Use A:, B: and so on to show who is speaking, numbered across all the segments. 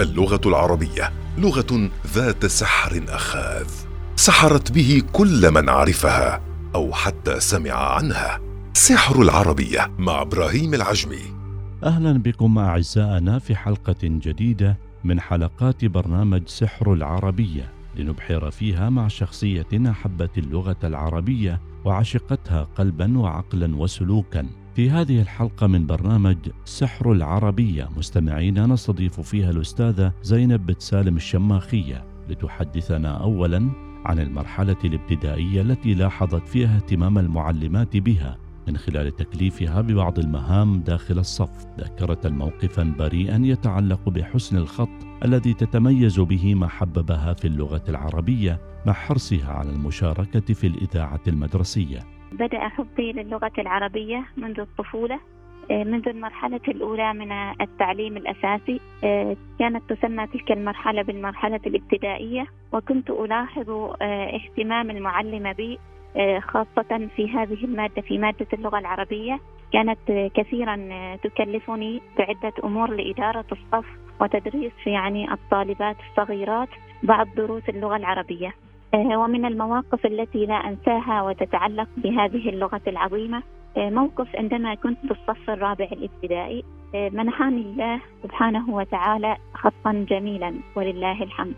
A: اللغة العربية لغة ذات سحر أخاذ. سحرت به كل من عرفها أو حتى سمع عنها. سحر العربية مع إبراهيم العجمي.
B: أهلا بكم اعزائنا في حلقة جديدة من حلقات برنامج سحر العربية لنبحر فيها مع شخصية أحبت اللغة العربية وعشقتها قلبا وعقلا وسلوكا. في هذه الحلقة من برنامج سحر العربية. مستمعينا نستضيف فيها الأستاذة زينب بن سالم الشماخية لتحدثنا أولا عن المرحلة الابتدائية التي لاحظت فيها اهتمام المعلمات بها من خلال تكليفها ببعض المهام داخل الصف. ذكرت موقفا بريئا يتعلق بحسن الخط الذي تتميز به ما حببها في اللغة العربية مع حرصها على المشاركة في الإذاعة المدرسية.
C: بدأ حبي للغة العربية منذ الطفولة آه، منذ المرحلة الأولى من التعليم الأساسي آه، كانت تسمى تلك المرحلة بالمرحلة الابتدائية وكنت ألاحظ آه، اهتمام المعلمة بي خاصة في هذه المادة في مادة اللغة العربية. كانت كثيرا تكلفني بعدة أمور لإدارة الصف وتدريس يعني الطالبات الصغيرات بعض دروس اللغة العربية. ومن المواقف التي لا أنساها وتتعلق بهذه اللغة العظيمة آه، موقف عندما كنت في الصف الرابع الابتدائي آه، منحني الله سبحانه وتعالى خطا جميلا ولله الحمد.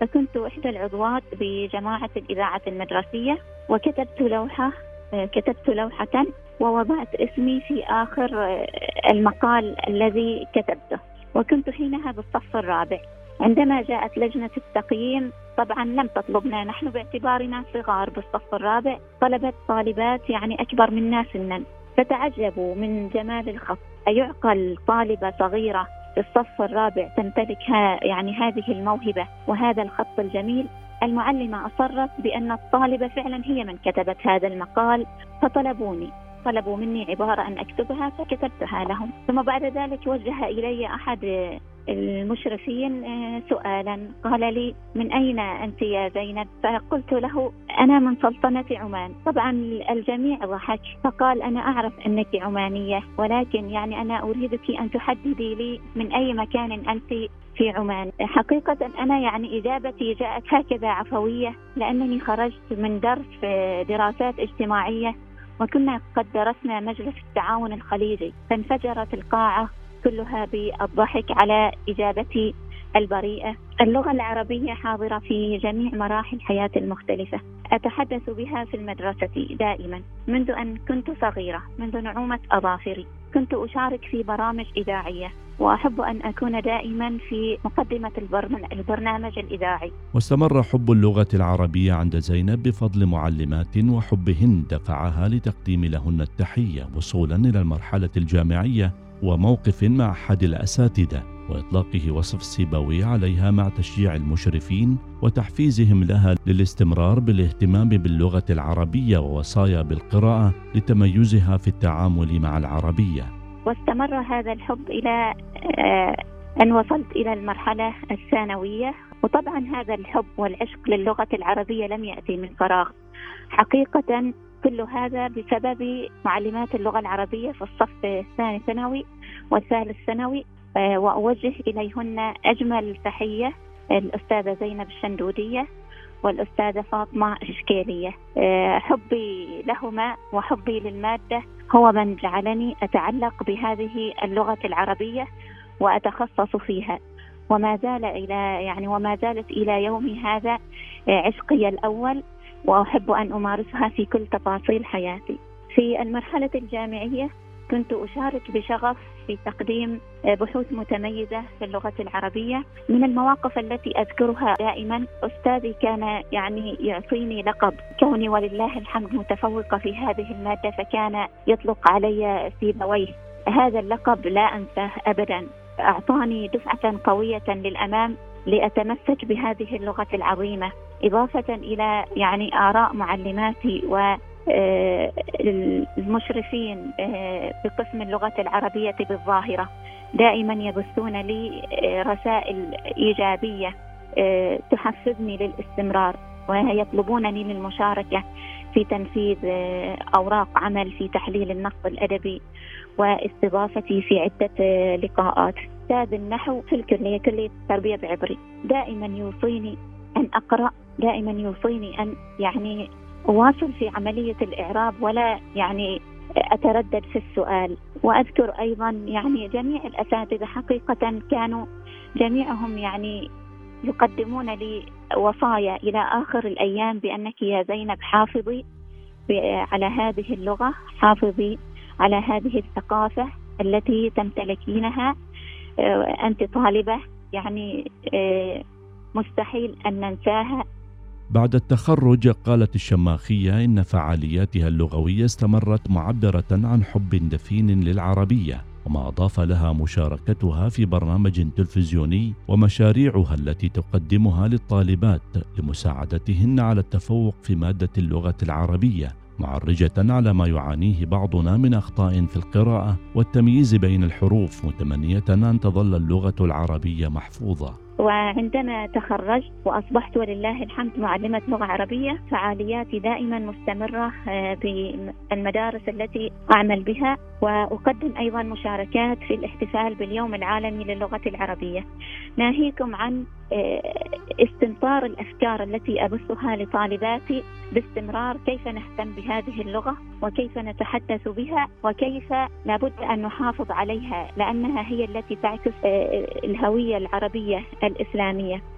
C: فكنت إحدى العضوات بجماعة الإذاعة المدرسية وكتبت لوحة كتبت لوحة ووضعت اسمي في آخر المقال الذي كتبته. وكنت حينها بالصف الرابع. عندما جاءت لجنة التقييم طبعا لم تطلبنا نحن باعتبارنا صغار بالصف الرابع طلبت طالبات يعني أكبر منا سنا. فتعجبوا من جمال الخط. أيعقل طالبة صغيرة في الصف الرابع تمتلك يعني هذه الموهبة وهذا الخط الجميل. المعلمة أصرت بأن الطالبة فعلا هي من كتبت هذا المقال. فطلبوني طلبوا مني عبارة أن أكتبها فكتبتها لهم. ثم بعد ذلك وجه إلي أحد المشرفين آه، سؤالا. قال لي من أين أنت يا زينب؟ فقلت له أنا من سلطنة عمان. طبعا الجميع ضحك فقال أنا أعرف أنك عمانية ولكن يعني أنا أريدك أن تحددي لي من أي مكان أنت في عمان. حقيقة أنا يعني إجابتي جاءت هكذا عفوية لأنني خرجت من درس دراسات اجتماعية وكنا قد درسنا مجلس التعاون الخليجي. فانفجرت القاعة كلها بالضحك على إجابتي البريئة. اللغة العربية حاضرة في جميع مراحل حياتي المختلفة. أتحدث بها في المدرسة دائما. منذ أن كنت صغيرة منذ نعومة أظافري كنت أشارك في برامج إذاعية وأحب أن أكون دائما في مقدمة البرنامج الإذاعي.
B: واستمر حب اللغة العربية عند زينب بفضل معلمات وحبهن دفعها لتقديم لهن التحية وصولا إلى المرحلة الجامعية وموقف مع أحد الأساتذة وإطلاقه وصف السيبوي عليها مع تشجيع المشرفين وتحفيزهم لها للاستمرار بالاهتمام باللغة العربية ووصايا بالقراءة لتميزها في التعامل مع العربية.
C: واستمر هذا الحب إلى آه، أن وصلت إلى المرحلة الثانوية. وطبعا هذا الحب والعشق للغة العربية لم يأتي من فراغ. حقيقة كل هذا بسبب معلمات اللغة العربية في الصف الثاني ثانوي والثالث ثانوي آه، وأوجه إليهن أجمل تحية الأستاذة زينب الشندودية والأستاذة فاطمة الشكيلية آه، حبي لهما وحبي للمادة هو من جعلني أتعلق بهذه اللغة العربية وأتخصص فيها. وما زال إلى يعني وما زالت إلى يومي هذا عشقي الأول وأحب أن أمارسها في كل تفاصيل حياتي. في المرحلة الجامعية كنت أشارك بشغف في تقديم بحوث متميزة في اللغة العربية. من المواقف التي أذكرها دائما أستاذي كان يعني يعطيني لقب. كوني ولله الحمد متفوقة في هذه المادة فكان يطلق علي سيبويه هذا اللقب لا أنساه أبدا. أعطاني دفعة قوية للأمام لأتمسك بهذه اللغة العظيمة. إضافة إلى يعني آراء معلماتي و آه، المشرفين آه، بقسم اللغة العربية بالظاهرة. دائما يبثون لي آه، رسائل إيجابية تحفزني للاستمرار ويطلبونني للمشاركة في تنفيذ أوراق عمل في تحليل النقد الأدبي واستضافتي في عدة لقاءات. أستاذ النحو في الكلية كلية التربية بعبري. دائما يوصيني أن أقرأ دائما يوصيني أن يعني أواصل في عملية الإعراب ولا يعني أتردد في السؤال. وأذكر أيضا يعني جميع الأساتذة حقيقة كانوا جميعهم يعني يقدمون لي وصايا إلى آخر الأيام بأنك يا زينب حافظي على هذه اللغة حافظي على هذه الثقافة التي تمتلكينها. أنت طالبة يعني آه، مستحيل أن ننساها.
B: بعد التخرج قالت الشماخية إن فعالياتها اللغوية استمرت معبرة عن حب دفين للعربية وما أضاف لها مشاركتها في برنامج تلفزيوني ومشاريعها التي تقدمها للطالبات لمساعدتهن على التفوق في مادة اللغة العربية. معرجة على ما يعانيه بعضنا من أخطاء في القراءة والتمييز بين الحروف متمنية أن تظل اللغة العربية محفوظة.
C: وعندما تخرجت وأصبحت ولله الحمد معلمة لغة عربية فعالياتي دائما مستمرة آه، بالمدارس التي أعمل بها وأقدم أيضا مشاركات في الاحتفال باليوم العالمي للغة العربية. ناهيكم عن آه، استنطار الأفكار التي أبثها لطالباتي باستمرار كيف نهتم بهذه اللغة وكيف نتحدث بها وكيف لابد أن نحافظ عليها لأنها هي التي تعكس آه، الهوية العربية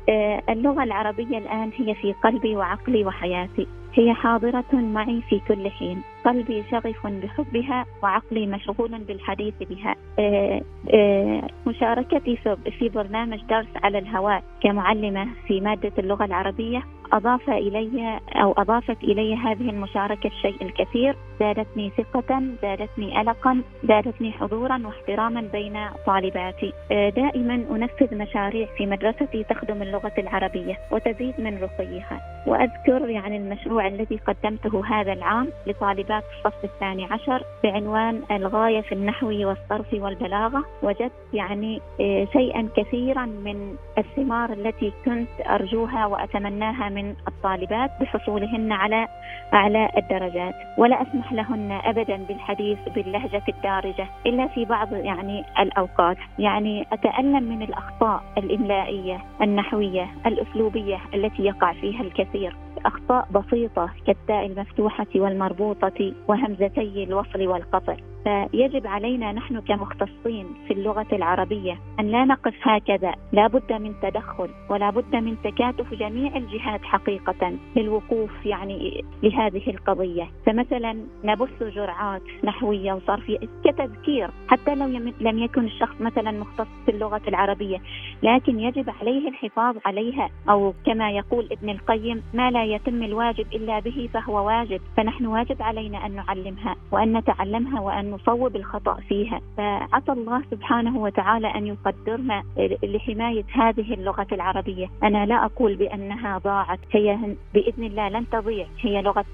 C: آه، اللغة العربية الآن هي في قلبي وعقلي وحياتي. هي حاضرة معي في كل حين. قلبي شغف بحبها وعقلي مشغول بالحديث بها. آه، آه، مشاركتي في برنامج درس على الهواء كمعلمة في مادة اللغة العربية. أضاف إلي أو أضافت إلي هذه المشاركة الشيء الكثير. زادتني ثقة زادتني ألقا زادتني حضورا واحتراما بين طالباتي. آه، دائما أنفذ مشاريع في مدرستي تخدم اللغة العربية وتزيد من رقيها. وأذكر يعني المشروع الذي قدمته هذا العام لطالبات الصف الثاني عشر بعنوان الغاية في النحو والصرف والبلاغة. وجدت يعني آه، شيئا كثيرا من الثمار التي كنت أرجوها وأتمناها من الطالبات بحصولهن على أعلى الدرجات. ولا أسمح لهن أبدا بالحديث باللهجة الدارجة إلا في بعض يعني الأوقات. يعني أتألم من الأخطاء الإملائية النحوية الأسلوبية التي يقع فيها الكثير. أخطاء بسيطة كالتاء المفتوحة والمربوطة وهمزتي الوصل والقطع فيجب علينا نحن كمختصين في اللغة العربية أن لا نقف هكذا. لا بد من تدخل ولا بد من تكاتف جميع الجهات حقيقة للوقوف يعني لهذه القضية. فمثلا نبث جرعات نحوية وصرفية كتذكير حتى لو لم يكن الشخص مثلا مختص في اللغة العربية لكن يجب عليه الحفاظ عليها. أو كما يقول ابن القيم ما لا يتم الواجب إلا به فهو واجب. فنحن واجب علينا أن نعلمها وأن نتعلمها وأن نصوب الخطأ فيها. فعسى الله سبحانه وتعالى أن يقدرنا لحماية هذه اللغة العربية. أنا لا أقول بأنها ضاعت. هي بإذن الله لن تضيع. هي لغة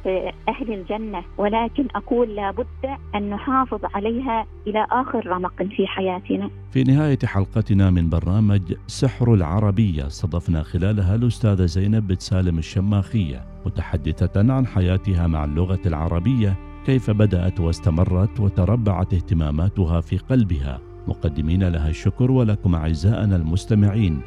C: أهل الجنة. ولكن أقول لابد أن نحافظ عليها إلى آخر رمق في حياتنا.
B: في نهاية حلقتنا من برنامج سحر العربية استضفنا خلالها الأستاذة زينب بن سالم الشماخية متحدثة عن حياتها مع اللغة العربية كيف بدأت واستمرت وتربعت اهتماماتها في قلبها. مقدمين لها الشكر ولكم أعزائنا المستمعين.